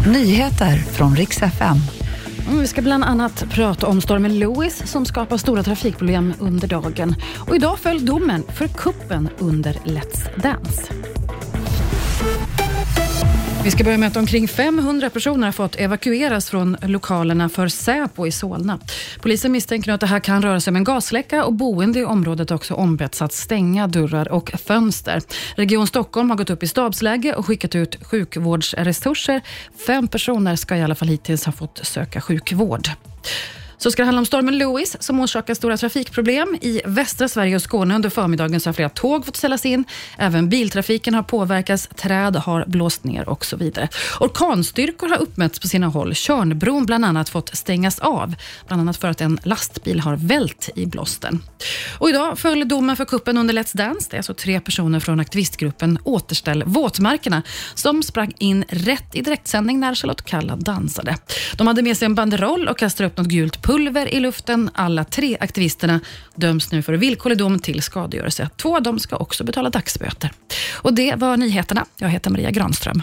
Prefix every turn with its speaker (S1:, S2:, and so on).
S1: Nyheter från riks FM.
S2: Mm, vi ska bland annat prata om stormen Louis som skapar stora trafikproblem under dagen. Och idag föll domen för kuppen under Let's Dance. Vi ska börja med att omkring 500 personer har fått evakueras från lokalerna för Säpo i Solna. Polisen misstänker att det här kan röra sig om en gasläcka och boende i området har också ombetts att stänga dörrar och fönster. Region Stockholm har gått upp i stabsläge och skickat ut sjukvårdsresurser. Fem personer ska i alla fall hittills ha fått söka sjukvård. Så ska det handla om stormen Louis som orsakar stora trafikproblem. I västra Sverige och Skåne under förmiddagen så har flera tåg fått ställas in. Även biltrafiken har påverkats, träd har blåst ner och så vidare. Orkanstyrkor har uppmätts på sina håll. Körnbron bland annat fått stängas av, bland annat för att en lastbil har vält i blåsten. Och idag föll domen för kuppen under Let's Dance. Det är alltså tre personer från aktivistgruppen Återställ våtmarkerna som sprang in rätt i direktsändning när Charlotte Kalla dansade. De hade med sig en banderoll och kastade upp något gult pulver i luften. Alla tre aktivisterna döms nu för villkorlig dom till skadegörelse. Två av dem ska också betala dagsböter. Och Det var nyheterna. Jag heter Maria Granström.